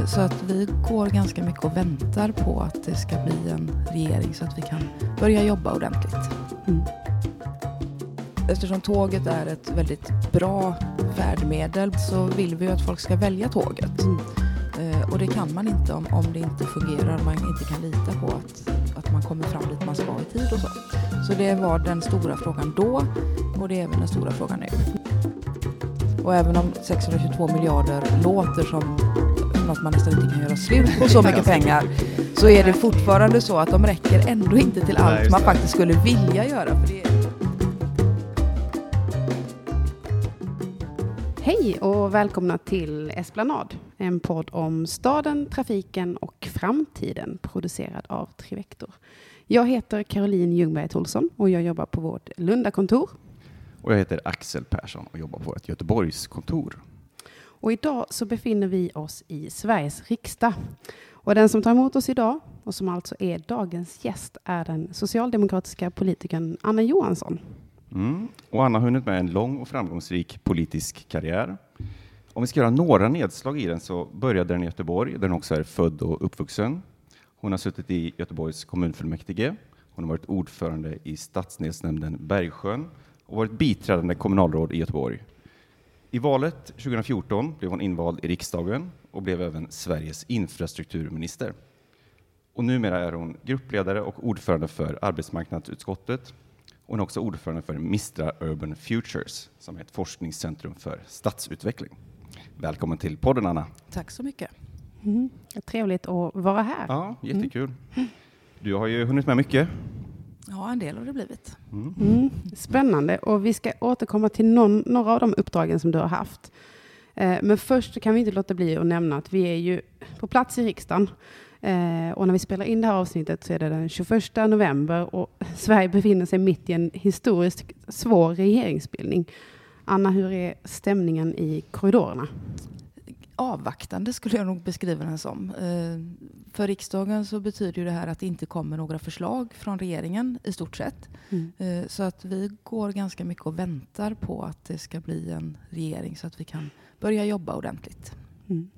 Eh, så att vi går ganska mycket och väntar på att det ska bli en regering så att vi kan börja jobba ordentligt. Mm. Eftersom tåget är ett väldigt bra färdmedel så vill vi att folk ska välja tåget. Mm. Och det kan man inte om, om det inte fungerar, man inte kan lita på att, att man kommer fram dit man ska i tid och så. Så det var den stora frågan då och det är även den stora frågan nu. Och även om 622 miljarder låter som något man nästan inte kan göra slut på så mycket pengar så är det fortfarande så att de räcker ändå inte till allt man faktiskt skulle vilja göra. För det Hej och välkomna till Esplanad, en podd om staden, trafiken och framtiden producerad av Trivector. Jag heter Caroline Ljungberg Tolsson och jag jobbar på vårt Lundakontor. Och jag heter Axel Persson och jobbar på ett Göteborgskontor. Och idag så befinner vi oss i Sveriges riksdag. Och den som tar emot oss idag, och som alltså är dagens gäst, är den socialdemokratiska politikern Anna Johansson. Mm. Och Anna har hunnit med en lång och framgångsrik politisk karriär. Om vi ska göra några nedslag i den så började den i Göteborg, där hon också är född och uppvuxen. Hon har suttit i Göteborgs kommunfullmäktige. Hon har varit ordförande i stadsdelsnämnden Bergsjön och varit biträdande kommunalråd i Göteborg. I valet 2014 blev hon invald i riksdagen och blev även Sveriges infrastrukturminister. Och numera är hon gruppledare och ordförande för arbetsmarknadsutskottet. Hon är också ordförande för Mistra Urban Futures, som är ett forskningscentrum för stadsutveckling. Välkommen till podden, Anna. Tack så mycket. Mm. Trevligt att vara här. Ja, jättekul. Mm. Du har ju hunnit med mycket. Ja, en del har det blivit. Mm. Mm. Spännande. Och vi ska återkomma till någon, några av de uppdragen som du har haft. Eh, men först kan vi inte låta bli att nämna att vi är ju på plats i riksdagen. Eh, och när vi spelar in det här avsnittet så är det den 21 november och Sverige befinner sig mitt i en historiskt svår regeringsbildning. Anna, hur är stämningen i korridorerna? Avvaktande skulle jag nog beskriva den som. Eh, för riksdagen så betyder det här att det inte kommer några förslag från regeringen i stort sett. Mm. Eh, så att vi går ganska mycket och väntar på att det ska bli en regering så att vi kan börja jobba ordentligt. Mm.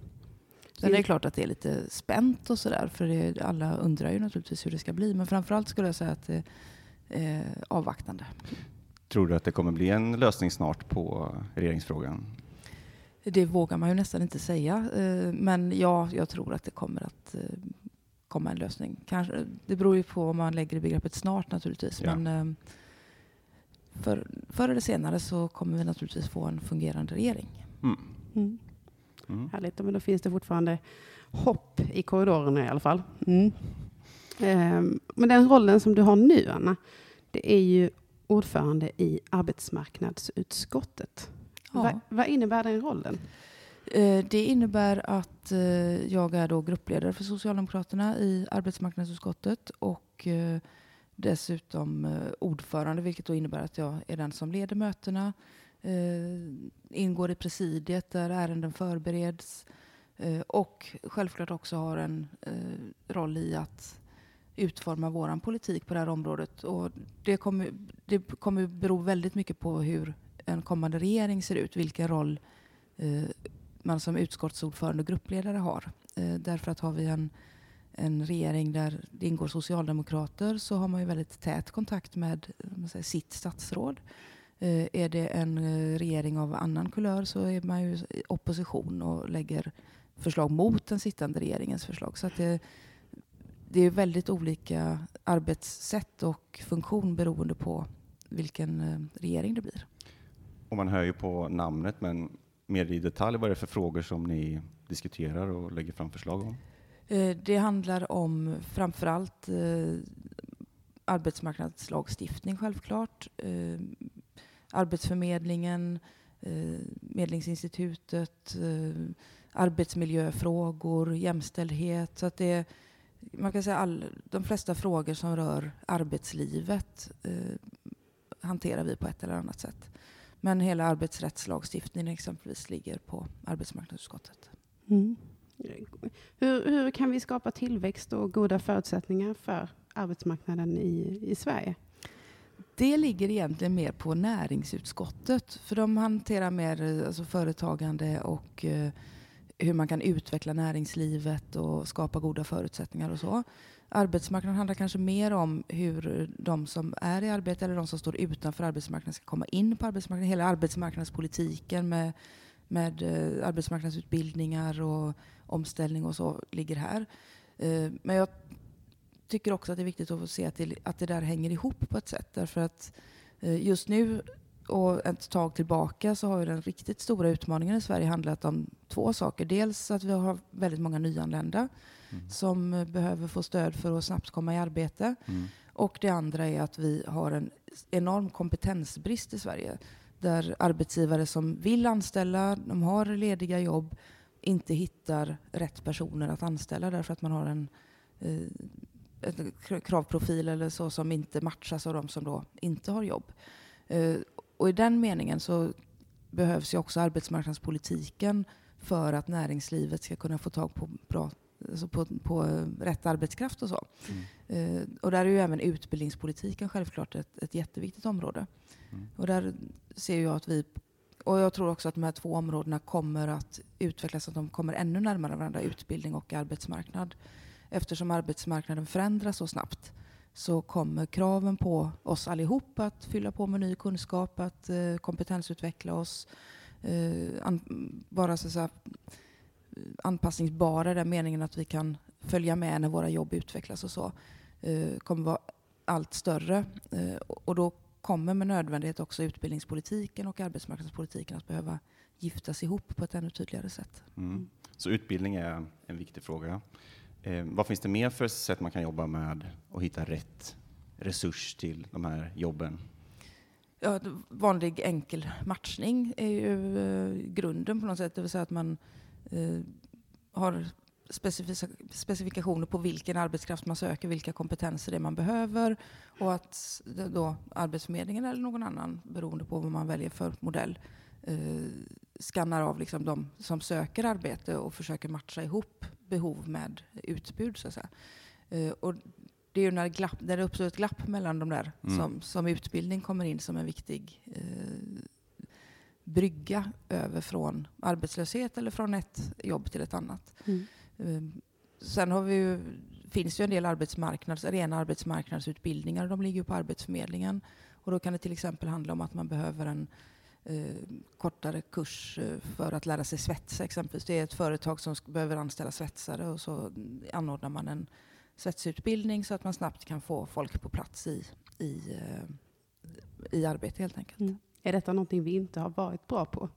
Sen är det klart att det är lite spänt och sådär för det, alla undrar ju naturligtvis hur det ska bli. Men framförallt skulle jag säga att det är avvaktande. Tror du att det kommer bli en lösning snart på regeringsfrågan? Det vågar man ju nästan inte säga. Eh, men ja, jag tror att det kommer att eh, komma en lösning. Kanske, det beror ju på om man lägger i begreppet snart naturligtvis. Ja. Men eh, för, förr eller senare så kommer vi naturligtvis få en fungerande regering. Mm. Mm. Mm. Härligt, men då finns det fortfarande hopp i korridorerna i alla fall. Mm. Ehm, men den rollen som du har nu, Anna, det är ju ordförande i arbetsmarknadsutskottet. Ja. Va, vad innebär den rollen? Eh, det innebär att eh, jag är då gruppledare för Socialdemokraterna i arbetsmarknadsutskottet och eh, dessutom ordförande, vilket då innebär att jag är den som leder mötena, ingår i presidiet där ärenden förbereds och självklart också har en roll i att utforma vår politik på det här området. Och det kommer, det kommer bero väldigt mycket på hur en kommande regering ser ut, vilken roll eh, man som utskottsordförande och gruppledare har. Eh, därför att har vi en, en regering där det ingår socialdemokrater så har man ju väldigt tät kontakt med säger, sitt statsråd. Eh, är det en eh, regering av annan kulör så är man ju i opposition och lägger förslag mot den sittande regeringens förslag. Så att det, det är väldigt olika arbetssätt och funktion beroende på vilken eh, regering det blir. Och man hör ju på namnet, men mer i detalj, vad är det för frågor som ni diskuterar och lägger fram förslag om? Eh, det handlar om framförallt allt arbetsmarknadslagstiftning självklart, eh, Arbetsförmedlingen, Medlingsinstitutet, arbetsmiljöfrågor, jämställdhet. Så att det, man kan säga all, de flesta frågor som rör arbetslivet eh, hanterar vi på ett eller annat sätt. Men hela arbetsrättslagstiftningen exempelvis ligger på arbetsmarknadsutskottet. Mm. Hur, hur, kan vi skapa tillväxt och goda förutsättningar för arbetsmarknaden i, i Sverige? Det ligger egentligen mer på näringsutskottet, för de hanterar mer alltså företagande och eh, hur man kan utveckla näringslivet och skapa goda förutsättningar och så. Arbetsmarknaden handlar kanske mer om hur de som är i arbete eller de som står utanför arbetsmarknaden ska komma in på arbetsmarknaden. Hela arbetsmarknadspolitiken med, med eh, arbetsmarknadsutbildningar och omställning och så ligger här. Eh, men jag tycker också att det är viktigt att se att det, att det där hänger ihop på ett sätt. Därför att eh, just nu och ett tag tillbaka så har ju den riktigt stora utmaningen i Sverige handlat om två saker. Dels att vi har väldigt många nyanlända mm. som behöver få stöd för att snabbt komma i arbete. Mm. Och det andra är att vi har en enorm kompetensbrist i Sverige. Där arbetsgivare som vill anställa, de har lediga jobb, inte hittar rätt personer att anställa därför att man har en, eh, kravprofil eller så som inte matchas av de som då inte har jobb. Eh, och i den meningen så behövs ju också arbetsmarknadspolitiken för att näringslivet ska kunna få tag på bra alltså på, på rätt arbetskraft och så. Mm. Eh, och där är ju även utbildningspolitiken självklart ett, ett jätteviktigt område. Mm. Och där ser jag att vi, och jag tror också att de här två områdena kommer att utvecklas, att de kommer ännu närmare varandra, utbildning och arbetsmarknad. Eftersom arbetsmarknaden förändras så snabbt så kommer kraven på oss allihop att fylla på med ny kunskap, att eh, kompetensutveckla oss, eh, an, vara så, så här, anpassningsbara i den meningen att vi kan följa med när våra jobb utvecklas och så, eh, kommer vara allt större. Eh, och då kommer med nödvändighet också utbildningspolitiken och arbetsmarknadspolitiken att behöva giftas ihop på ett ännu tydligare sätt. Mm. Så utbildning är en viktig fråga. Eh, vad finns det mer för sätt man kan jobba med och hitta rätt resurs till de här jobben? Ja, vanlig enkel matchning är ju eh, grunden på något sätt. Det vill säga att man eh, har specifikationer på vilken arbetskraft man söker, vilka kompetenser det är man behöver och att då Arbetsförmedlingen eller någon annan, beroende på vad man väljer för modell, eh, skannar av liksom de som söker arbete och försöker matcha ihop behov med utbud. Så att säga. Eh, och det är ju när, glapp, när det uppstår ett glapp mellan de där mm. som, som utbildning kommer in som en viktig eh, brygga över från arbetslöshet eller från ett jobb till ett annat. Mm. Eh, sen har vi ju, finns det ju en del arbetsmarknads, rena arbetsmarknadsutbildningar. De ligger på Arbetsförmedlingen. Och då kan det till exempel handla om att man behöver en kortare kurs eh, för att lära sig svetsa exempelvis. Det är ett företag som behöver anställa svetsare och så anordnar man en svetsutbildning så att man snabbt kan få folk på plats i, i, eh, i arbete helt enkelt. Mm. Är detta någonting vi inte har varit bra på?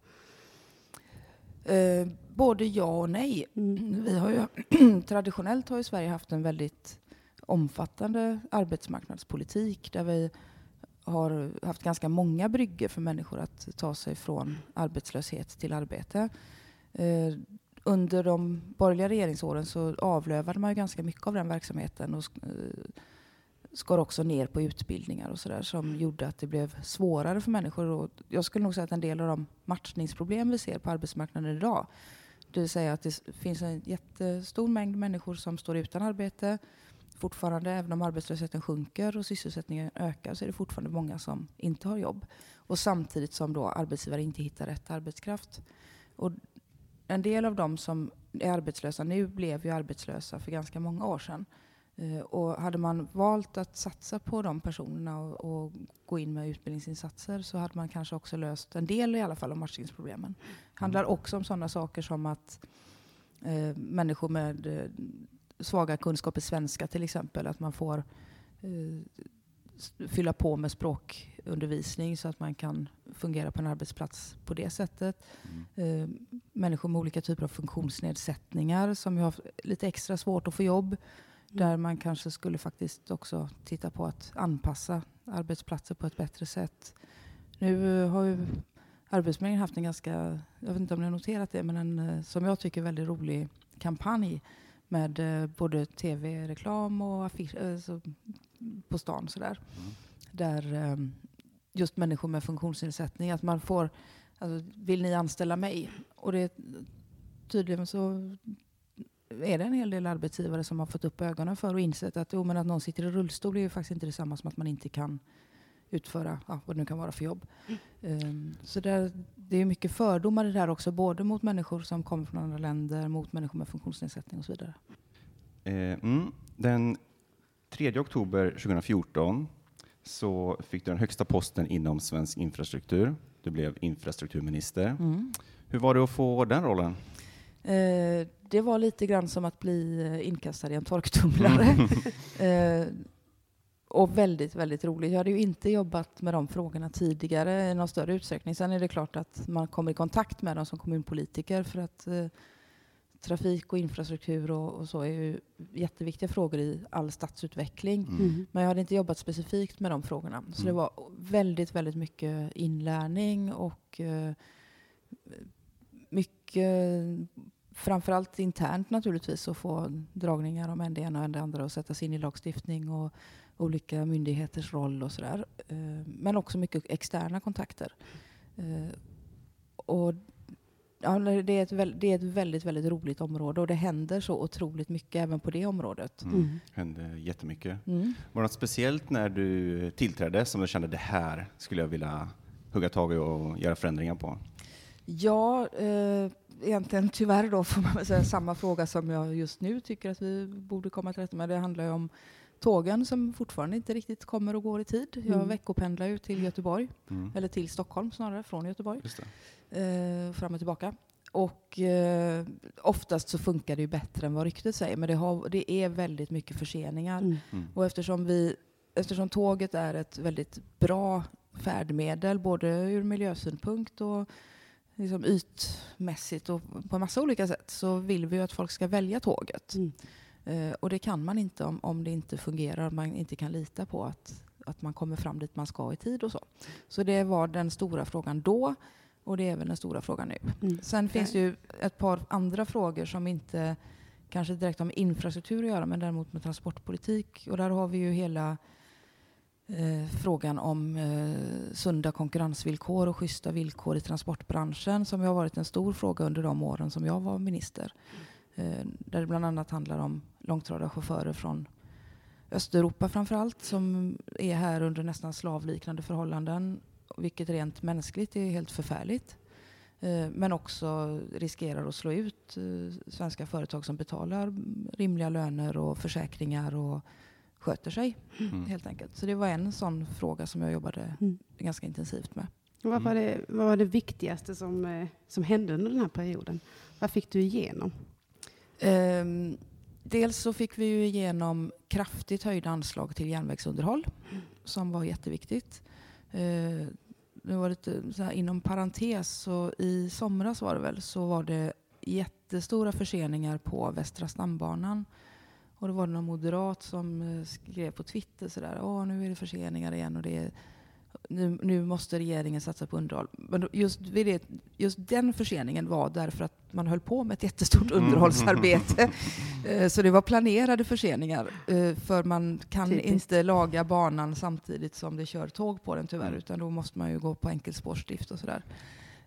Eh, både ja och nej. Mm. Vi har ju, traditionellt har ju Sverige haft en väldigt omfattande arbetsmarknadspolitik där vi har haft ganska många brygger för människor att ta sig från arbetslöshet till arbete. Eh, under de borgerliga regeringsåren så avlövade man ju ganska mycket av den verksamheten och eh, skar också ner på utbildningar och sådär som gjorde att det blev svårare för människor. Och jag skulle nog säga att en del av de matchningsproblem vi ser på arbetsmarknaden idag, det vill säga att det finns en jättestor mängd människor som står utan arbete, fortfarande, även om arbetslösheten sjunker och sysselsättningen ökar, så är det fortfarande många som inte har jobb. Och samtidigt som då arbetsgivare inte hittar rätt arbetskraft. Och en del av de som är arbetslösa nu blev ju arbetslösa för ganska många år sedan. Eh, och hade man valt att satsa på de personerna och, och, gå in med utbildningsinsatser så hade man kanske också löst en del i alla fall av matchningsproblemen. Det handlar också om sådana saker som att eh, människor med eh, svaga kunskaper i svenska till exempel. Att man får eh, fylla på med språkundervisning så att man kan fungera på en arbetsplats på det sättet. Mm. Eh, människor med olika typer av funktionsnedsättningar som har lite extra svårt att få jobb. Mm. Där man kanske skulle faktiskt också titta på att anpassa arbetsplatser på ett bättre sätt. Nu har ju Arbetsförmedlingen haft en ganska, jag vet inte om ni har noterat det, men en eh, som jag tycker väldigt rolig kampanj med eh, både tv-reklam och affischer alltså, på stan. Sådär. Mm. Där eh, just människor med funktionsnedsättning, att man får, alltså, vill ni anställa mig? Och det tydligen så är det en hel del arbetsgivare som har fått upp ögonen för och insett att, oh, men att någon sitter i rullstol är ju faktiskt inte detsamma som att man inte kan utföra ja, vad det nu kan vara för jobb. Um, så där, det är mycket fördomar i det här också, både mot människor som kommer från andra länder, mot människor med funktionsnedsättning och så vidare. Eh, mm, den 3 oktober 2014 så fick du den högsta posten inom svensk infrastruktur. Du blev infrastrukturminister. Mm. Hur var det att få den rollen? Eh, det var lite grann som att bli eh, inkastad i en torktumlare. Mm. eh, och väldigt, väldigt roligt. Jag hade ju inte jobbat med de frågorna tidigare i någon större utsträckning. Sen är det klart att man kommer i kontakt med dem som kommunpolitiker för att eh, trafik och infrastruktur och, och, så är ju jätteviktiga frågor i all stadsutveckling. Mm. mm. Men jag hade inte jobbat specifikt med de frågorna. Så mm. det var väldigt, väldigt mycket inlärning och eh, mycket framförallt internt naturligtvis att få dragningar om en det ena och en det andra och sätta sig in i lagstiftning och olika myndigheters roll och sådär. Eh, men också mycket externa kontakter. Eh, och ja, det, är ett, det är ett väldigt, väldigt roligt område och det händer så otroligt mycket även på det området. Mm. Mm. händer jättemycket. Mm. Var det något speciellt när du tillträdde som du kände det här skulle jag vilja hugga tag i och göra förändringar på? Ja, eh, egentligen tyvärr då får man säga samma fråga som jag just nu tycker att vi borde komma till rätta med. Det handlar ju om tågen som fortfarande inte riktigt kommer och går i tid. Jag mm. veckopendlar ju till Göteborg, mm. eller till Stockholm snarare, från Göteborg. Eh, fram och tillbaka. Och eh, oftast så funkar det ju bättre än vad ryktet säger, men det, har, det är väldigt mycket förseningar. Mm. mm. Och eftersom, vi, eftersom tåget är ett väldigt bra färdmedel, både ur miljösynpunkt och liksom ytmässigt och på en massa olika sätt, så vill vi ju att folk ska välja tåget. Mm. Eh, och det kan man inte om, om det inte fungerar, man inte kan lita på att, att man kommer fram dit man ska i tid och så. Så det var den stora frågan då och det är väl den stora frågan nu. Mm. Sen finns det ju ett par andra frågor som inte kanske direkt har med infrastruktur att göra men däremot med transportpolitik. Och där har vi ju hela eh, frågan om eh, sunda konkurrensvillkor och schyssta villkor i transportbranschen som har varit en stor fråga under de åren som jag var minister. Eh, där det bland annat handlar om långtradarchaufförer från Östeuropa framför allt som är här under nästan slavliknande förhållanden vilket rent mänskligt är helt förfärligt. Eh, men också riskerar att slå ut eh, svenska företag som betalar rimliga löner och försäkringar och sköter sig mm. helt enkelt. Så det var en sån fråga som jag jobbade mm. ganska intensivt med. Vad var, det, vad var det viktigaste som, som hände under den här perioden? Vad fick du igenom? Um, dels så fick vi ju igenom kraftigt höjda anslag till järnvägsunderhåll som var jätteviktigt. Uh, det var lite så här, inom parentes, så i somras var det väl, så var det jättestora förseningar på Västra stambanan. Och då var det någon moderat som eh, skrev på Twitter sådär, åh nu är det förseningar igen och det är nu, nu, måste regeringen satsa på underhåll. Men just, det, just den förseningen var därför att man höll på med ett jättestort mm. underhållsarbete. Eh, så det var planerade förseningar, eh, för man kan Typiskt. inte laga banan samtidigt som det kör tåg på den tyvärr, mm. utan då måste man ju gå på enkelspårsdrift och sådär.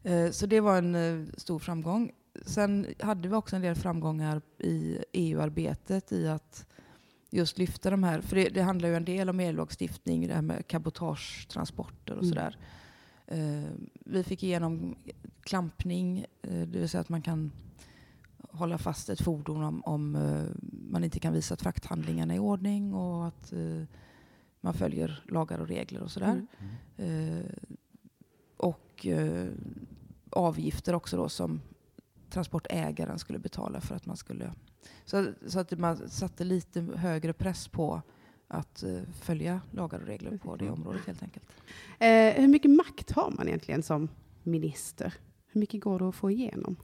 Eh, så det var en stor framgång. Sen hade vi också en del framgångar i EU-arbetet i att just lyfta de här, för det, det handlar ju en del om ellagstiftning, det här med cabotagetransporter och mm. sådär. Uh, vi fick igenom klampning, uh, det vill säga att man kan hålla fast ett fordon om, om uh, man inte kan visa att frakthandlingarna är i ordning och att man följer lagar och regler och sådär. Mm. och avgifter också då som transportägaren skulle betala för att man skulle så, så att man satte lite högre press på att uh, följa lagar och regler på det området helt enkelt. Eh, hur mycket makt har man egentligen som minister? Hur mycket går det att få igenom?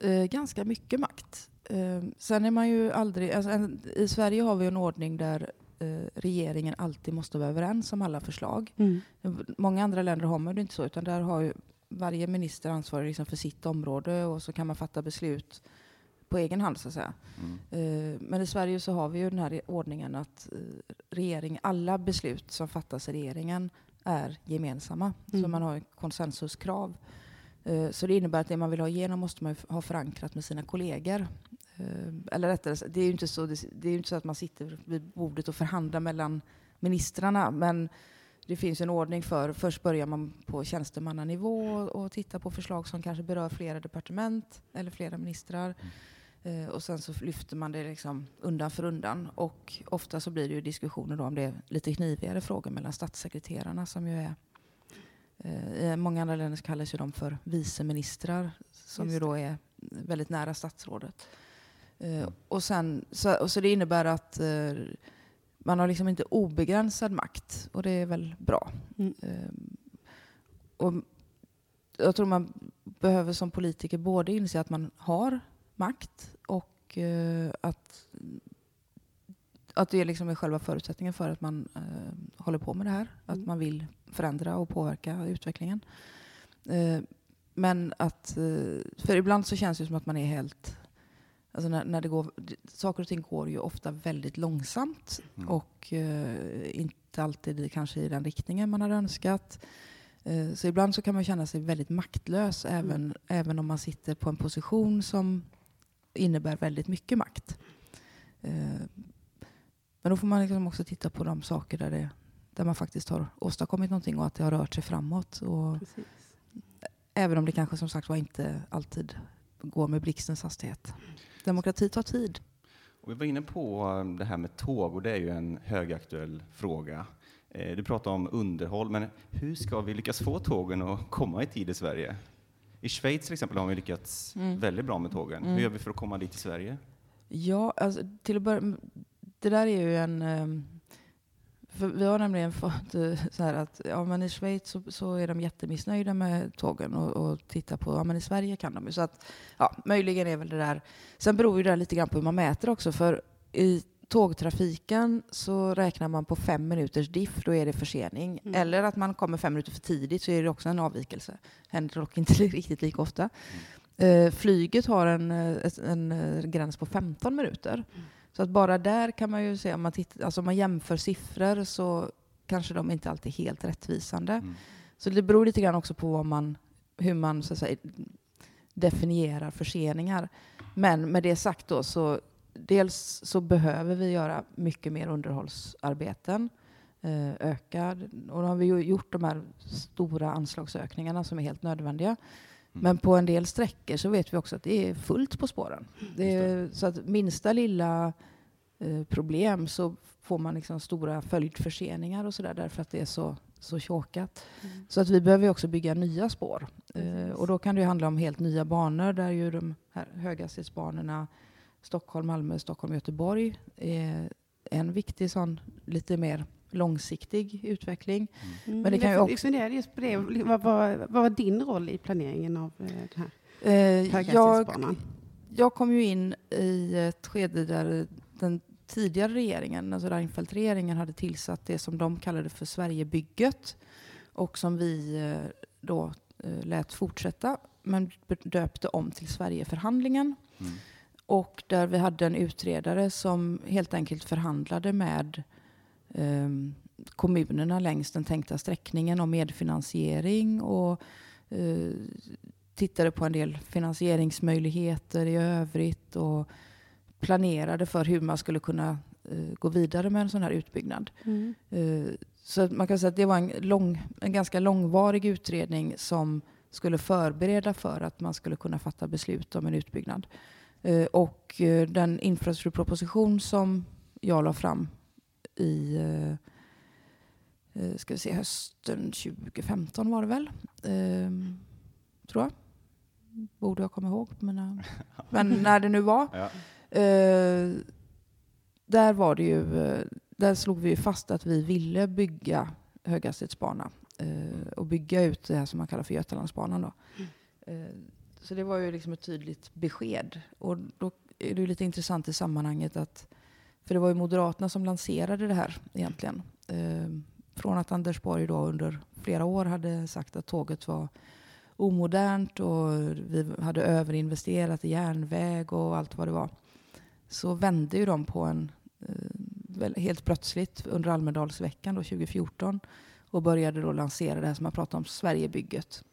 Eh, ganska mycket makt. Eh, sen är man ju aldrig... Alltså, en, I Sverige har vi en ordning där eh, regeringen alltid måste vara överens om alla förslag. Mm. Många andra länder har man det inte så, utan där har ju varje minister ansvar liksom för sitt område och så kan man fatta beslut på egen hand så att säga. Mm. Uh, men i Sverige så har vi ju den här ordningen att uh, regering, alla beslut som fattas i regeringen är gemensamma. Mm. Så man har konsensuskrav. Uh, så det innebär att det man vill ha igenom måste man ha förankrat med sina kollegor. eller rättare det är ju inte så, det, är inte så att man sitter vid bordet och förhandlar mellan ministrarna. Men det finns en ordning för, först börjar man på tjänstemannanivå och, och titta på förslag som kanske berör flera departement eller flera ministrar. Eh, och sen så lyfter man det liksom undan för undan. Och ofta så blir det ju diskussioner då om det är lite knivigare frågor mellan statssekreterarna som ju är eh, I många andra länder kallas ju de för viceministrar som Just ju då är väldigt nära statsrådet. Eh, och, sen, så, och så det innebär att man har liksom inte obegränsad makt och det är väl bra. Mm. Och jag tror man behöver som politiker både inse att man har makt och eh, att, att det liksom är själva förutsättningen för att man eh, håller på med det här. Att Mm. man vill förändra och påverka utvecklingen. Eh, men att, eh, för ibland så känns det som att man är helt Alltså när, när det går, saker och ting går ju ofta väldigt långsamt Mm. och eh, inte alltid kanske i den riktningen man hade önskat. Eh, så ibland så kan man känna sig väldigt maktlös även, även om man sitter på en position som innebär väldigt mycket makt. Eh, men då får man liksom också titta på de saker där, det, där man faktiskt har åstadkommit någonting och att det har rört sig framåt. Och Precis. även om det kanske som sagt var inte alltid går med blixtens hastighet. Demokrati tar tid. Och vi var inne på um, det här med tåg och det är ju en högaktuell fråga. Eh, Du pratar om underhåll, men hur ska vi lyckas få tågen att komma i tid i Sverige? I Schweiz till exempel har vi lyckats Mm. väldigt bra med tågen. Mm. Hur gör vi för att komma dit i Sverige? Ja, alltså, till att börja Det där är ju en... ehm, vi har nämligen fått eh, så här att ja, men i Schweiz så, så är de jättemissnöjda med tågen och, och tittar på, ja men i Sverige kan de ju. Så att, ja, möjligen är väl det där... Sen beror ju det där lite grann på hur man mäter också, för i tågtrafiken så räknar man på fem minuters diff, då är det försening. Mm. Eller att man kommer fem minuter för tidigt så är det också en avvikelse. Händer dock inte riktigt lika ofta. Eh, flyget har en, eh, en, eh, gräns på 15 minuter. Så att bara där kan man ju se, om man, tittar, alltså om man jämför siffror så kanske de inte alltid är helt rättvisande. Mm. Så det beror lite grann också på man, hur man så säga, definierar förseningar. Men med det sagt då, så dels så behöver vi göra mycket mer underhållsarbeten. Eh, öka, och då har vi ju gjort de här stora anslagsökningarna som är helt nödvändiga. Mm. Men på en del sträckor så vet vi också att det är fullt på spåren. Det är, så att minsta lilla eh, problem så får man liksom stora följdförseningar och sådär därför att det är så, så tjåkat. Mm. Så att vi behöver också bygga nya spår. Eh, och då kan det ju handla om helt nya banor där ju de här höghastighetsbanorna Stockholm, Malmö, Stockholm, Göteborg är en viktig sån lite mer långsiktig utveckling. Mm. Men det kan ju jag också- funderade just på det. Vad, vad, vad var din roll i planeringen av eh, det här Eh, jag, höghastighetsbanan? jag kom ju in i ett skede där den tidigare regeringen, alltså Reinfeldt-regeringen, hade tillsatt det som de kallade för Sverigebygget och som vi eh, då eh, lät fortsätta, men döpte om till Sverigeförhandlingen. Mm. Och där vi hade en utredare som helt enkelt förhandlade med ehm, kommunerna längs den tänkta sträckningen om medfinansiering och eh, tittade på en del finansieringsmöjligheter i övrigt och planerade för hur man skulle kunna eh, gå vidare med en sån här utbyggnad. Mm. Eh, Så man kan säga att det var en, lång, en ganska långvarig utredning som skulle förbereda för att man skulle kunna fatta beslut om en utbyggnad. Eh, Och eh, den infrastrukturproposition som jag la fram i eh, ska vi se, hösten 2015 var det väl, eh, tror jag. Borde jag komma ihåg. Mina, men när det nu var. Ja. Där var det ju, där slog vi fast att vi ville bygga höghastighetsbana och bygga ut det här som man kallar för Götalandsbanan. Då. Eh, så det var ju liksom ett tydligt besked. Och då är det ju lite intressant i sammanhanget att, för det var ju Moderaterna som lanserade det här egentligen. Eh, från att Anders Borg då under flera år hade sagt att tåget var omodernt och vi hade överinvesterat i järnväg och allt vad det var. Så vände ju de på en eh, helt plötsligt under Almedalsveckan då 2014 och började då lansera det här som man pratar om, Sverigebygget.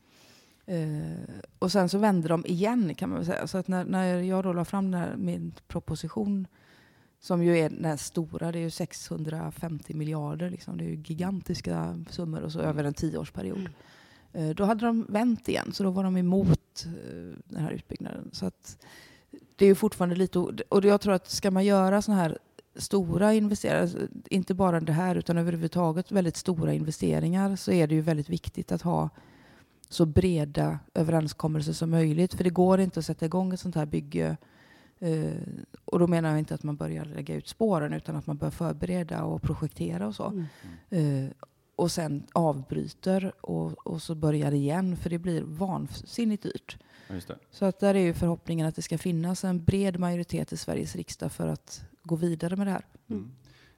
Eh, och sen så vände de igen kan man väl säga. Så att när, när jag då la fram här, min proposition som ju är den stora, det är ju 650 miljarder, liksom. det är ju gigantiska summor och så över en tioårsperiod. Eh, då hade de vänt igen, så då var de emot eh, den här utbyggnaden. Så att det är ju fortfarande lite... Och jag tror att ska man göra sådana här stora investeringar, alltså, inte bara det här utan överhuvudtaget väldigt stora investeringar, så är det ju väldigt viktigt att ha så breda överenskommelser som möjligt. För det går inte att sätta igång ett sånt här bygge Uh, och då menar jag inte att man börjar lägga ut spåren utan att man bör förbereda och projektera och så. Mm. Uh, och sen avbryter och, och så börjar igen för det blir vansinnigt dyrt. Så att där är ju förhoppningen att det ska finnas en bred majoritet i Sveriges riksdag för att gå vidare med det här. Mm.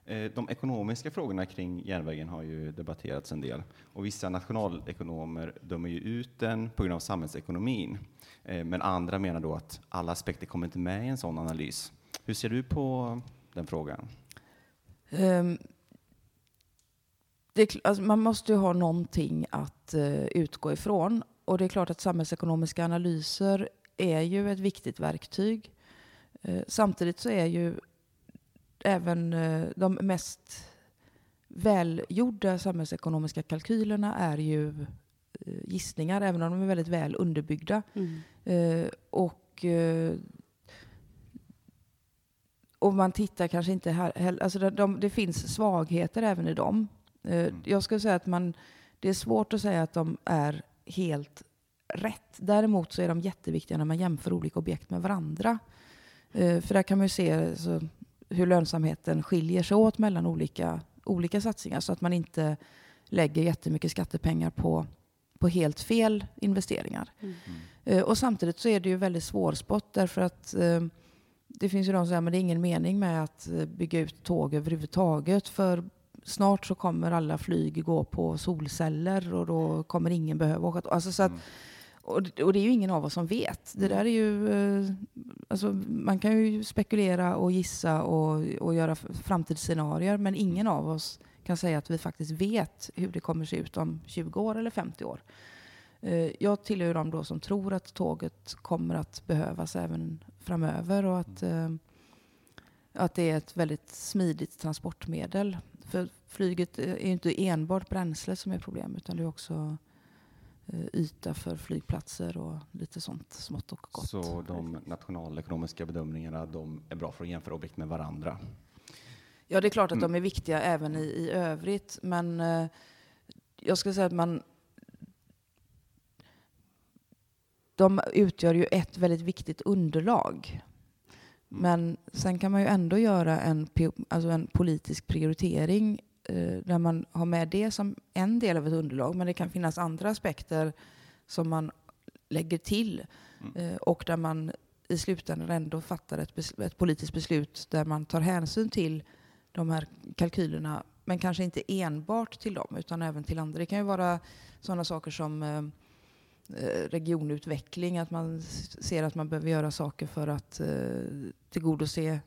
Eh, de ekonomiska frågorna kring järnvägen har ju debatterats en del och vissa nationalekonomer dömer ju ut den på grund av samhällsekonomin. Eh, men andra menar då att alla aspekter kommer inte med i en sån analys. Hur ser du på den frågan? Um, det, alltså man måste ju ha någonting att uh, utgå ifrån. Och det är klart att samhällsekonomiska analyser är ju ett viktigt verktyg. Uh, samtidigt så är ju även uh, de mest välgjorda samhällsekonomiska kalkylerna är ju gissningar, även om de är väldigt väl underbyggda. Mm. och och man tittar kanske inte här, alltså de, de, det finns svagheter även i dem. Eh, mm. Jag skulle säga att man, det är svårt att säga att de är helt rätt. Däremot så är de jätteviktiga när man jämför olika objekt med varandra. Eh, för där kan man ju se alltså, hur lönsamheten skiljer sig åt mellan olika, olika satsningar så att man inte lägger jättemycket skattepengar på, på helt fel investeringar. Mm. Mm. Och samtidigt så är det ju väldigt svårspott därför att det finns ju de som säger att det är ingen mening med att bygga ut tåg överhuvudtaget för snart så kommer alla flyg gå på solceller och då kommer ingen behöva åka alltså så att, mm. Och, det, och det är ju ingen av oss som vet. Det där är ju, eh, alltså, man kan ju spekulera och gissa och, och göra framtidsscenarier men ingen av oss kan säga att vi faktiskt vet hur det kommer se ut om 20 år eller 50 år. Eh, jag tillhör de då som tror att tåget kommer att behövas även framöver och att, mm. eh, att det är ett väldigt smidigt transportmedel. För flyget är inte enbart bränsle som är problem utan det är också yta för flygplatser och lite sånt smått och gott. Så de nationalekonomiska bedömningarna de är bra för att jämföra objekt med varandra? Ja, det är klart att mm. de är viktiga även i, i övrigt, men eh, jag skulle säga att man de utgör ju ett väldigt viktigt underlag Mm. Men sen kan man ju ändå göra en, alltså en politisk prioritering eh, där man har med det som en del av ett underlag, men det kan finnas andra aspekter som man lägger till mm. eh, och där man i slutändan ändå fattar ett, ett politiskt beslut där man tar hänsyn till de här kalkylerna, men kanske inte enbart till dem, utan även till andra. Det kan ju vara sådana saker som eh, Eh, regionutveckling, att man ser att man behöver göra saker för att eh, tillgodose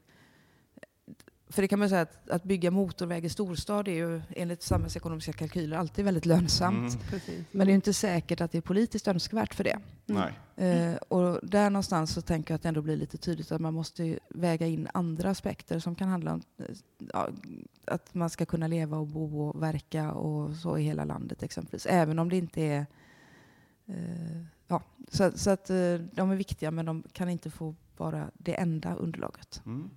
för det kan man säga att, att bygga motorväg i storstad är ju enligt samhällsekonomiska kalkyler alltid väldigt lönsamt. Mm. Men det är inte säkert att det är politiskt önskvärt för det. Mm. Eh, och där någonstans så tänker jag att det ändå blir lite tydligt att man måste väga in andra aspekter som kan handla om eh, ja, att man ska kunna leva och bo och verka och så i hela landet exempelvis. Även om det inte är Eh, ja, så, så, att eh, de är viktiga, men de kan inte få vara det enda underlaget. Mm.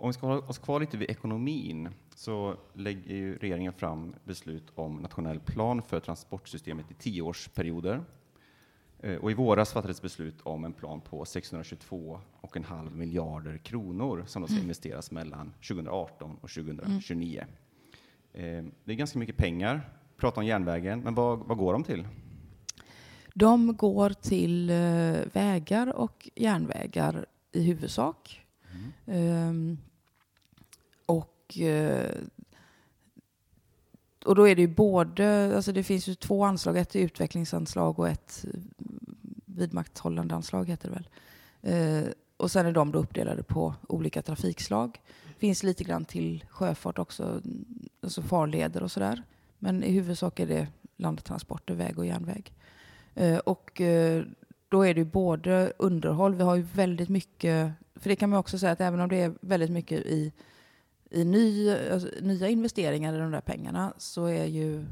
Om vi ska hålla oss kvar lite vid ekonomin så lägger ju regeringen fram beslut om nationell plan för transportsystemet i tioårsperioder. Eh, och I våras fattades beslut om en plan på 622,5 miljarder kronor som ska mm. investeras mellan 2018 och 2029. Mm. Det är ganska mycket pengar. Prata om järnvägen, men vad, vad går de till? De går till eh, vägar och järnvägar i huvudsak. Mm. Um, och, eh, och då är det ju både, alltså det finns ju två anslag, ett utvecklingsanslag och ett vidmakthållande anslag heter det väl. Eh, och sen är de då uppdelade på olika trafikslag. Det finns lite grann till sjöfart också, alltså farleder och sådär. Men i huvudsak är det landtransporter, väg och järnväg. Eh, och eh, då är det både underhåll, vi har ju väldigt mycket för det kan man också säga att även om det är väldigt mycket i, i ny, alltså, nya investeringar i de där pengarna så är ju,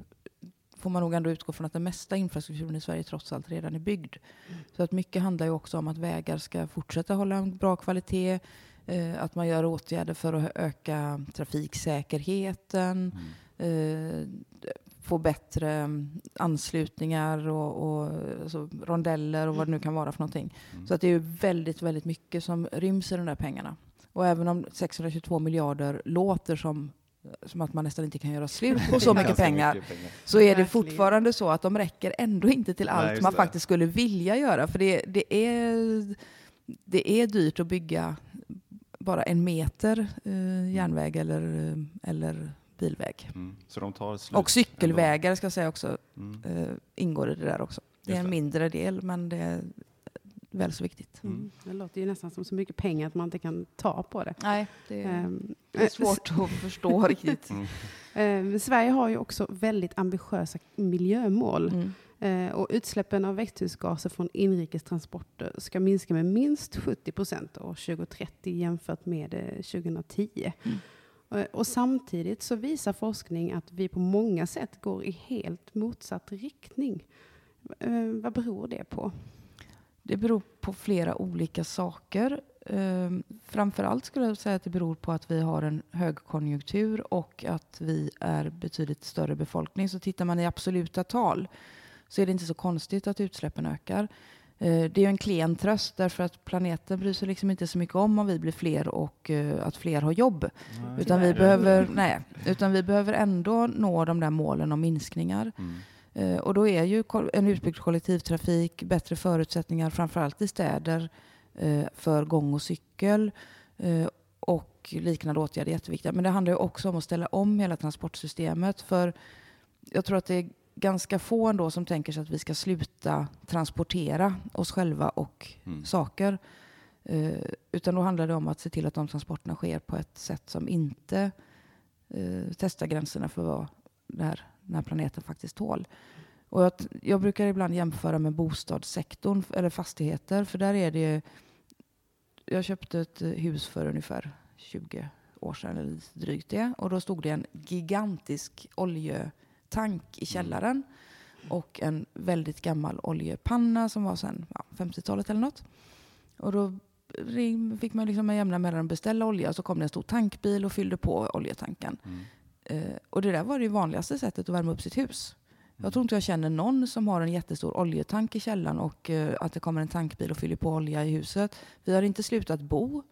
får man nog ändå utgå från att den mesta infrastrukturen i Sverige trots allt redan är byggd. Mm. Så att mycket handlar ju också om att vägar ska fortsätta hålla en bra kvalitet, eh, att man gör åtgärder för att öka trafiksäkerheten, mm. eh, få bättre anslutningar och, och alltså rondeller och vad det nu kan vara för någonting. Mm. Så att det är väldigt, väldigt mycket som ryms i de där pengarna. Och även om 622 miljarder låter som, som att man nästan inte kan göra slut på så mycket pengar, mycket pengar, så är det fortfarande så att de räcker ändå inte till allt Nej, man faktiskt skulle vilja göra. För det, det, är, det är dyrt att bygga bara en meter eh, järnväg eller, eller bilväg. Mm. Så de tar och cykelvägar ska jag säga också, mm. uh, ingår i det där också. Det är en mindre del, men det väl så viktigt. Mm. mm. Det låter ju nästan som så mycket pengar att man inte kan ta på det. Nej, det är, um, det är svårt att förstå riktigt. Um, Sverige har ju också väldigt ambitiösa miljömål. Mm. Uh, och utsläppen av växthusgaser från inrikes transporter ska minska med minst 70 procent år 2030 jämfört med uh, 2010. Mm. Eh, och samtidigt så visar forskning att vi på många sätt går i helt motsatt riktning. Eh, vad beror det på? Det beror på flera olika saker. Eh, framförallt skulle jag säga att det beror på att vi har en högkonjunktur och att vi är betydligt större befolkning. Så tittar man i absoluta tal så är det inte så konstigt att utsläppen ökar. Eh, det är en klen tröst därför att planeten bryr sig liksom inte så mycket om om vi blir fler och uh, att fler har jobb. Nej, utan, vi behöver, nej, utan vi behöver ändå nå de där målen om minskningar. Mm. Uh, och då är ju en utbyggd kollektivtrafik, bättre förutsättningar framförallt i städer uh, för gång och cykel och liknande åtgärder jätteviktiga. Men det handlar ju också om att ställa om hela transportsystemet. För jag tror att det är ganska få ändå som tänker sig att vi ska sluta transportera oss själva och mm. saker. Eh, utan då handlar det om att se till att de transporterna sker på ett sätt som inte eh, testar gränserna för vad det här, den här planeten faktiskt tål. Och jag, jag brukar ibland jämföra med bostadssektorn eller fastigheter, för där är det Jag köpte ett hus för ungefär 20 år sedan, eller drygt det, och då stod det en gigantisk oljetank i källaren och en väldigt gammal oljepanna som var sedan ja, 50-talet eller något. Och då fick man liksom med jämna mellanrum beställa olja och så kom det en stor tankbil och fyllde på oljetanken. Mm. Eh, och det där var det vanligaste sättet att värma upp sitt hus. Jag mm. tror inte jag känner någon som har en jättestor oljetank i källaren och uh, att det kommer en tankbil och fyller på olja i huset. Vi har inte slutat bo.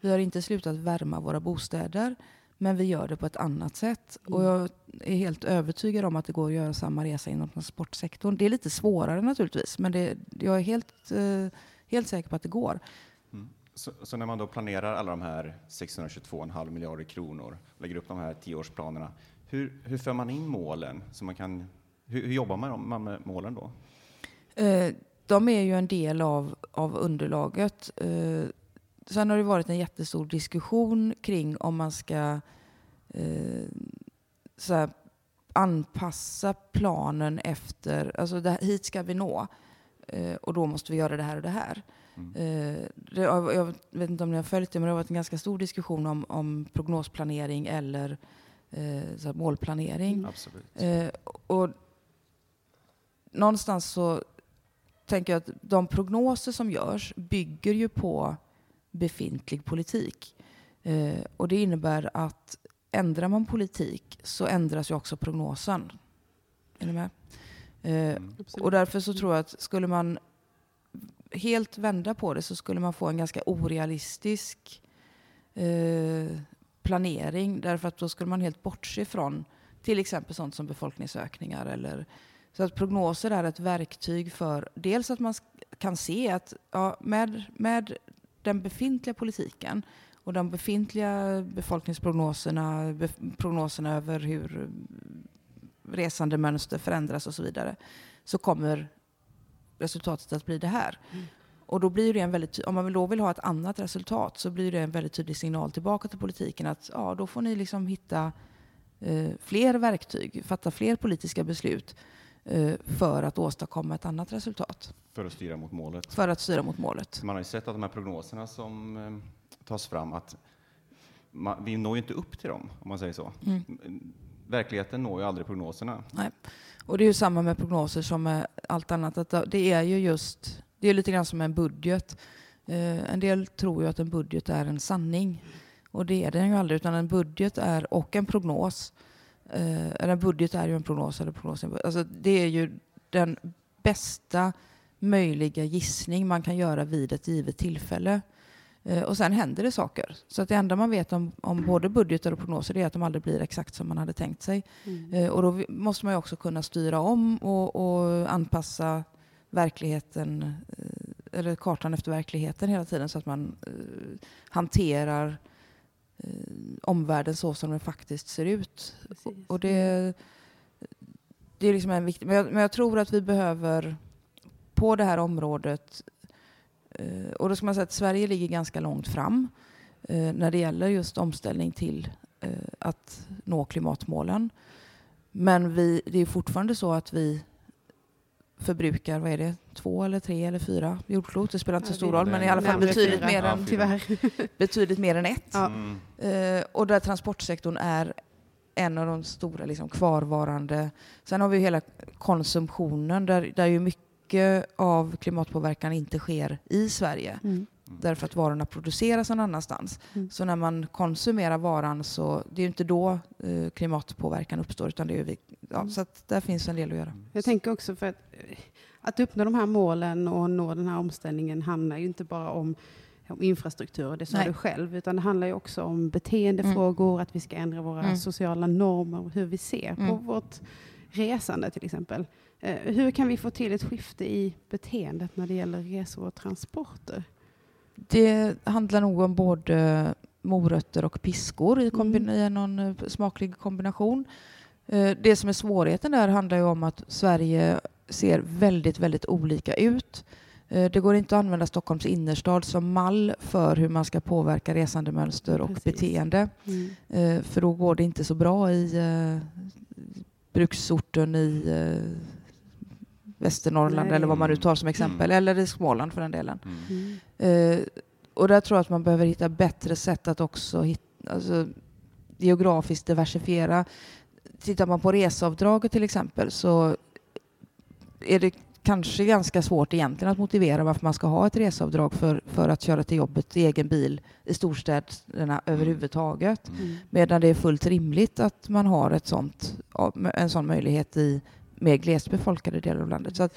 Vi har inte slutat värma våra bostäder. Men vi gör det på ett annat sätt. Mm. Och jag är helt övertygad om att det går att göra samma resa inom transportsektorn. Det är lite svårare naturligtvis, men det, jag är helt, eh, helt säker på att det går. Så, så, när man då planerar alla de här 622,5 miljarder kronor, lägger upp de här tioårsplanerna, hur, hur för man in målen? Så man kan, hur, hur jobbar man med målen då? Eh, de är ju en del av, av underlaget. Eh, Sen har det varit en jättestor diskussion kring om man ska eh, så här, anpassa planen efter, alltså det, hit ska vi nå eh, och då måste vi göra det här och det här. Mm. Eh, det, jag vet inte om ni har följt det, men det har varit en ganska stor diskussion om, om prognosplanering eller eh, målplanering. Mm. Absolut. Eh, och någonstans så tänker jag att de prognoser som görs bygger ju på befintlig politik. Eh, och det innebär att ändrar man politik så ändras ju också prognosen. Är ni med? Eh, mm. och därför så tror jag att skulle man helt vända på det så skulle man få en ganska orealistisk eh, planering. Därför att då skulle man helt bortse från till exempel sånt som befolkningsökningar. Eller, så att prognoser är ett verktyg för dels att man kan se att ja, med, med den befintliga politiken och de befintliga befolkningsprognoserna, prognoserna över hur resandemönster förändras och så vidare, så kommer resultatet att bli det här. Mm. Och då blir det en väldigt, om man då vill ha ett annat resultat så blir det en väldigt tydlig signal tillbaka till politiken att ja, då får ni liksom hitta eh, fler verktyg, fatta fler politiska beslut Eh, för att åstadkomma ett annat resultat. För att styra mot målet? För att styra mot målet. Man har ju sett att de här prognoserna som tas fram att man, vi når ju inte upp till dem, om man säger så. Mm. Verkligheten når ju aldrig prognoserna. Nej. Och det är ju samma med prognoser som med allt annat. Att det är ju just, det är lite grann som en budget. Eh, en del tror ju att en budget är en sanning. Och det är den ju aldrig, utan en budget är, och en prognos. Eh, eller en budget är ju en prognos, eller prognos, alltså det är ju den bästa möjliga gissning man kan göra vid ett givet tillfälle. Eh, och sen händer det saker. Så att det enda man vet om, om både budgetar och prognoser är att de aldrig blir exakt som man hade tänkt sig. Mm. Eh, och då måste man ju också kunna styra om och, och anpassa verkligheten, eh, eller kartan efter verkligheten hela tiden så att man hanterar omvärlden så som den faktiskt ser ut. Precis. Och det, det är liksom en viktig... Men jag, men jag tror att vi behöver på det här området och då ska man säga att Sverige ligger ganska långt fram eh, när det gäller just omställning till eh, att nå klimatmålen. Men vi, det är fortfarande så att vi förbrukar, vad är det, två eller tre eller fyra jordklot. Det spelar inte så stor roll, men i alla fall betydligt fyra. mer, än, Tyvärr. betydligt mer än ett. Ja. Mm. Eh, och där transportsektorn är en av de stora liksom, kvarvarande. Sen har vi ju hela konsumtionen där, där ju mycket av klimatpåverkan inte sker i Sverige. Mm. Därför att varorna produceras någon annanstans. Mm. Så när man konsumerar varan så det är ju inte då eh, klimatpåverkan uppstår utan det är ju ja, Mm. så att där finns en del att göra. Jag tänker också för att, eh, att uppnå de här målen och nå den här omställningen handlar ju inte bara om, om infrastruktur, det sa Nej. du själv, utan det handlar ju också om beteendefrågor, att vi ska ändra våra Mm. sociala normer och hur vi ser på Mm. vårt resande till exempel. Eh, hur kan vi få till ett skifte i beteendet när det gäller resor och transporter? Det handlar nog om både morötter och piskor i, Mm. i någon eh, smaklig kombination. Eh, Det som är svårigheten där handlar ju om att Sverige ser väldigt, väldigt olika ut. Eh, Det går inte att använda Stockholms innerstad som mall för hur man ska påverka resandemönster och Precis. beteende. Mm. Eh, För då går det inte så bra i eh, bruksorten i eh, Västernorrland Nej. eller vad man nu tar som exempel, eller i Småland för den delen. Mm. Mm. Eh, och där tror jag att man behöver hitta bättre sätt att också hit, alltså, geografiskt diversifiera. Tittar man på reseavdraget till exempel så är det kanske ganska svårt egentligen att motivera varför man ska ha ett reseavdrag för, för att köra till jobbet i egen bil i storstäderna överhuvudtaget. Mm. Medan det är fullt rimligt att man har ett sånt, en sån möjlighet i mer glest befolkade delar av landet. Så att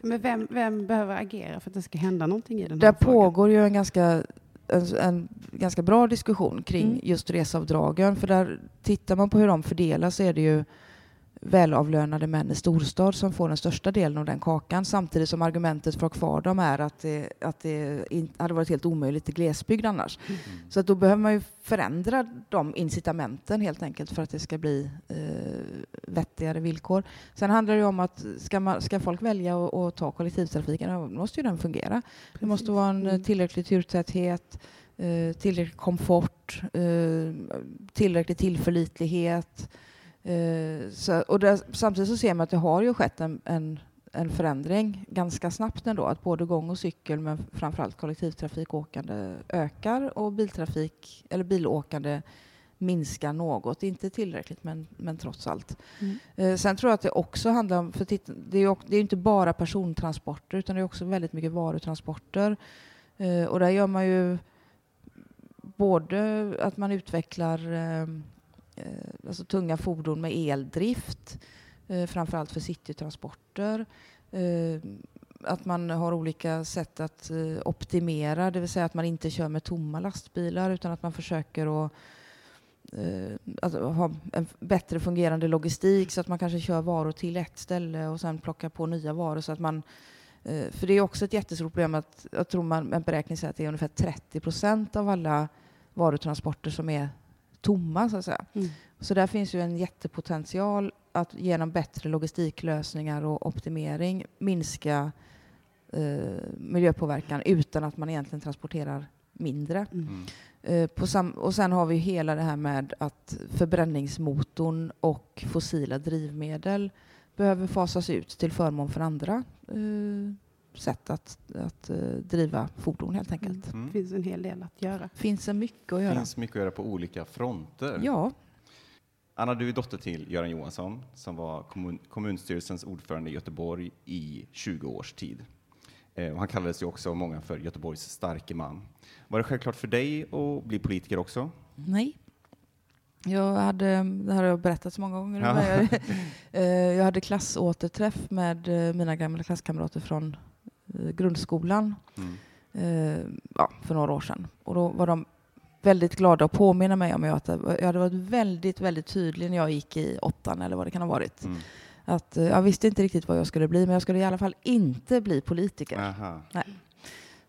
Men vem, vem behöver agera för att det ska hända någonting i den här Där frågan? pågår ju en ganska, en, en ganska bra diskussion kring Mm. just reseavdragen. För där tittar man på hur de fördelas så är det ju välavlönade män i storstad som får den största delen av den kakan. Samtidigt som argumentet för att ha kvar dem är att det, att det in, hade varit helt omöjligt i glesbygd annars. Mm. Så att då behöver man ju förändra de incitamenten helt enkelt för att det ska bli eh, vettigare villkor. Sen handlar det om att ska, man, ska folk välja att ta kollektivtrafiken, då måste ju den fungera. Det måste Precis. vara en Mm. tillräcklig turtäthet, eh, tillräcklig komfort, eh, tillräcklig tillförlitlighet. Eh, så, och där, samtidigt så ser man att det har ju skett en, en, en förändring ganska snabbt ändå. Att både gång och cykel, men framförallt kollektivtrafikåkande ökar och biltrafik, eller bilåkande minskar något. Inte tillräckligt, men, men trots allt. Mm. Eh, sen tror jag att det också handlar om, för titta, det är ju det är inte bara persontransporter utan det är också väldigt mycket varutransporter. Eh, och där gör man ju både att man utvecklar eh, eh, Eh, alltså tunga fordon med eldrift, eh, framförallt för citytransporter. Eh, att man har olika sätt att eh, optimera, det vill säga att man inte kör med tomma lastbilar utan att man försöker att att ha en bättre fungerande logistik så att man kanske kör varor till ett ställe och sen plockar på nya varor så att man eh, för det är också ett jättestort problem att jag tror man en beräkning säger att det är ungefär 30 procent av alla varutransporter som är tomma så att säga. Mm. Så där finns ju en jättepotential att genom bättre logistiklösningar och optimering minska eh, miljöpåverkan utan att man egentligen transporterar mindre. Mm. Mm. Eh, på sam- och sen har vi hela det här med att förbränningsmotorn och fossila drivmedel behöver fasas ut till förmån för andra eh, sätt att, att eh, driva fordon helt enkelt. Mm. Det finns en hel del att göra. Finns det mycket att Det göra? finns mycket att göra på olika fronter. Ja, Anna, du är dotter till Göran Johansson som var kommun, kommunstyrelsens ordförande i Göteborg i 20 års tid. Eh, och han kallades ju också av många för Göteborgs starke man. Var det självklart för dig att bli politiker också? nej. Jag hade, det här har jag berättat så många gånger. Ja. Jag, eh, jag hade klassåterträff med eh, mina gamla klasskamrater från grundskolan Mm. eh, ja, för några år sedan. Och då var de väldigt glada att påminna mig om att jag hade varit väldigt, väldigt tydlig när jag gick i åttan eller vad det kan ha varit. Mm. Att eh, jag visste inte riktigt vad jag skulle bli, men jag skulle i alla fall inte bli politiker. Aha.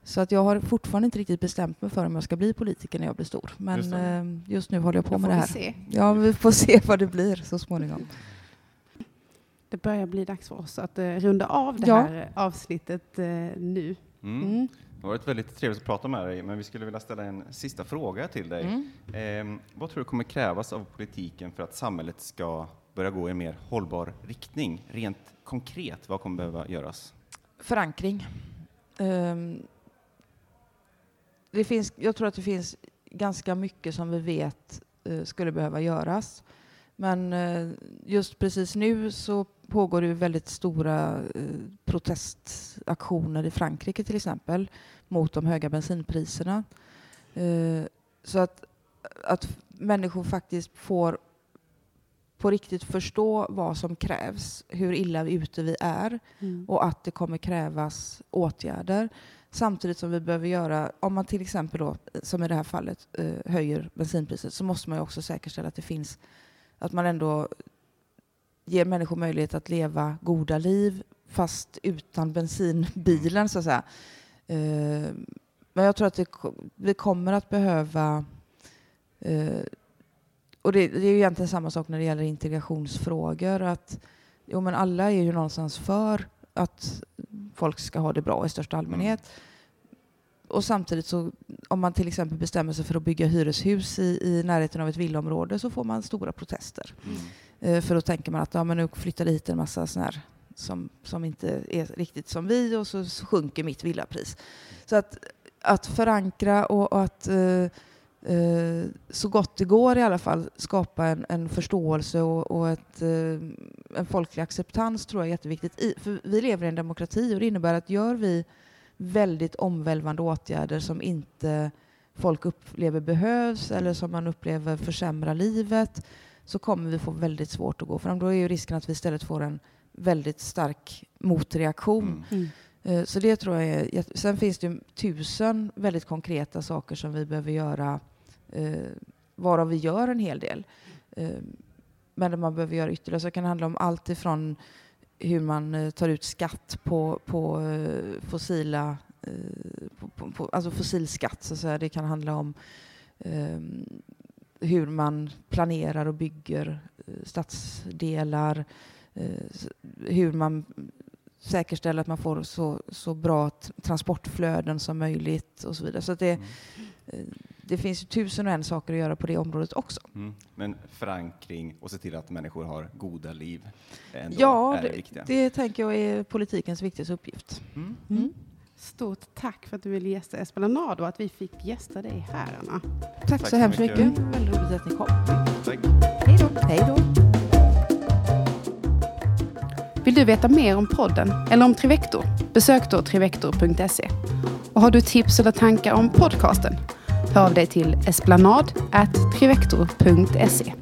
Så att jag har fortfarande inte riktigt bestämt mig för om jag ska bli politiker när jag blir stor. Men Just just, eh, nu håller jag på Då med det vi här. se. Ja, vi får se vad det blir så småningom. Det börjar bli dags för oss att eh, runda av det Ja. här avsnittet eh, nu. Mm. Mm. Det har varit väldigt trevligt att prata med dig, men vi skulle vilja ställa en sista fråga till dig. Mm. Eh, vad tror du kommer krävas av politiken för att samhället ska börja gå i en mer hållbar riktning? Rent konkret, vad kommer behöva göras? Förankring. Ehm, det finns, jag tror att det finns ganska mycket som vi vet eh, skulle behöva göras. Men eh, just precis nu så pågår det väldigt stora eh, protestaktioner i Frankrike till exempel mot de höga bensinpriserna. Eh, så att, att människor faktiskt får på riktigt förstå vad som krävs, hur illa ute vi är Mm. och att det kommer krävas åtgärder. Samtidigt som vi behöver göra, om man till exempel då, som i det här fallet, höjer bensinpriset så måste man ju också säkerställa att det finns, att man ändå ger människor möjlighet att leva goda liv fast utan bensinbilen så att säga. Eh, men jag tror att det, vi kommer att behöva eh, och det, det är ju egentligen samma sak när det gäller integrationsfrågor. Att, jo, men alla är ju någonstans för att folk ska ha det bra i största allmänhet. Mm. Och samtidigt så om man till exempel bestämmer sig för att bygga hyreshus i, i närheten av ett villaområde så får man stora protester. Mm. Eh, för då tänker man att ja, men nu flyttar det hit en massa såna här som, som inte är riktigt som vi och så sjunker mitt villapris. Så att, att förankra och, och att eh, eh, så gott det går i alla fall skapa en, en förståelse och, och ett, eh, en folklig acceptans tror jag är jätteviktigt. I, för vi lever i en demokrati och det innebär att gör vi väldigt omvälvande åtgärder som inte folk upplever behövs eller som man upplever försämrar livet så kommer vi få väldigt svårt att gå fram. Då är ju risken att vi istället får en väldigt stark motreaktion. Mm. Mm. Eh, Så det tror jag är... Sen finns det ju tusen väldigt konkreta saker som vi behöver göra, eh, varav vi gör en hel del. Eh, Men man behöver göra ytterligare. Så det kan handla om allt ifrån hur man eh, tar ut skatt på, på eh, fossila... eh, På, på, på, alltså fossilskatt, så att säga. Det kan handla om eh, hur man planerar och bygger stadsdelar, s- hur man säkerställer att man får så, så bra transportflöden som möjligt och så vidare. Så det, Mm. Det finns ju tusen och en saker att göra på det området också. Mm. Men förankring och se till att människor har goda liv ändå Ja, är det, det, viktiga. det tänker jag är politikens viktigaste uppgift. Mm. Mm. Stort tack för att du ville gästa Esplanad och att vi fick gästa dig här, Anna. Tack, Tack så så hemskt mycket. mycket. Väldigt roligt att ni kom. Tack. Hej då! Hej då. Vill du veta mer om podden eller om Trivector? Besök då trivector.se. Och har du tips eller tankar om podcasten? Hör av dig till esplanad.trivector.se.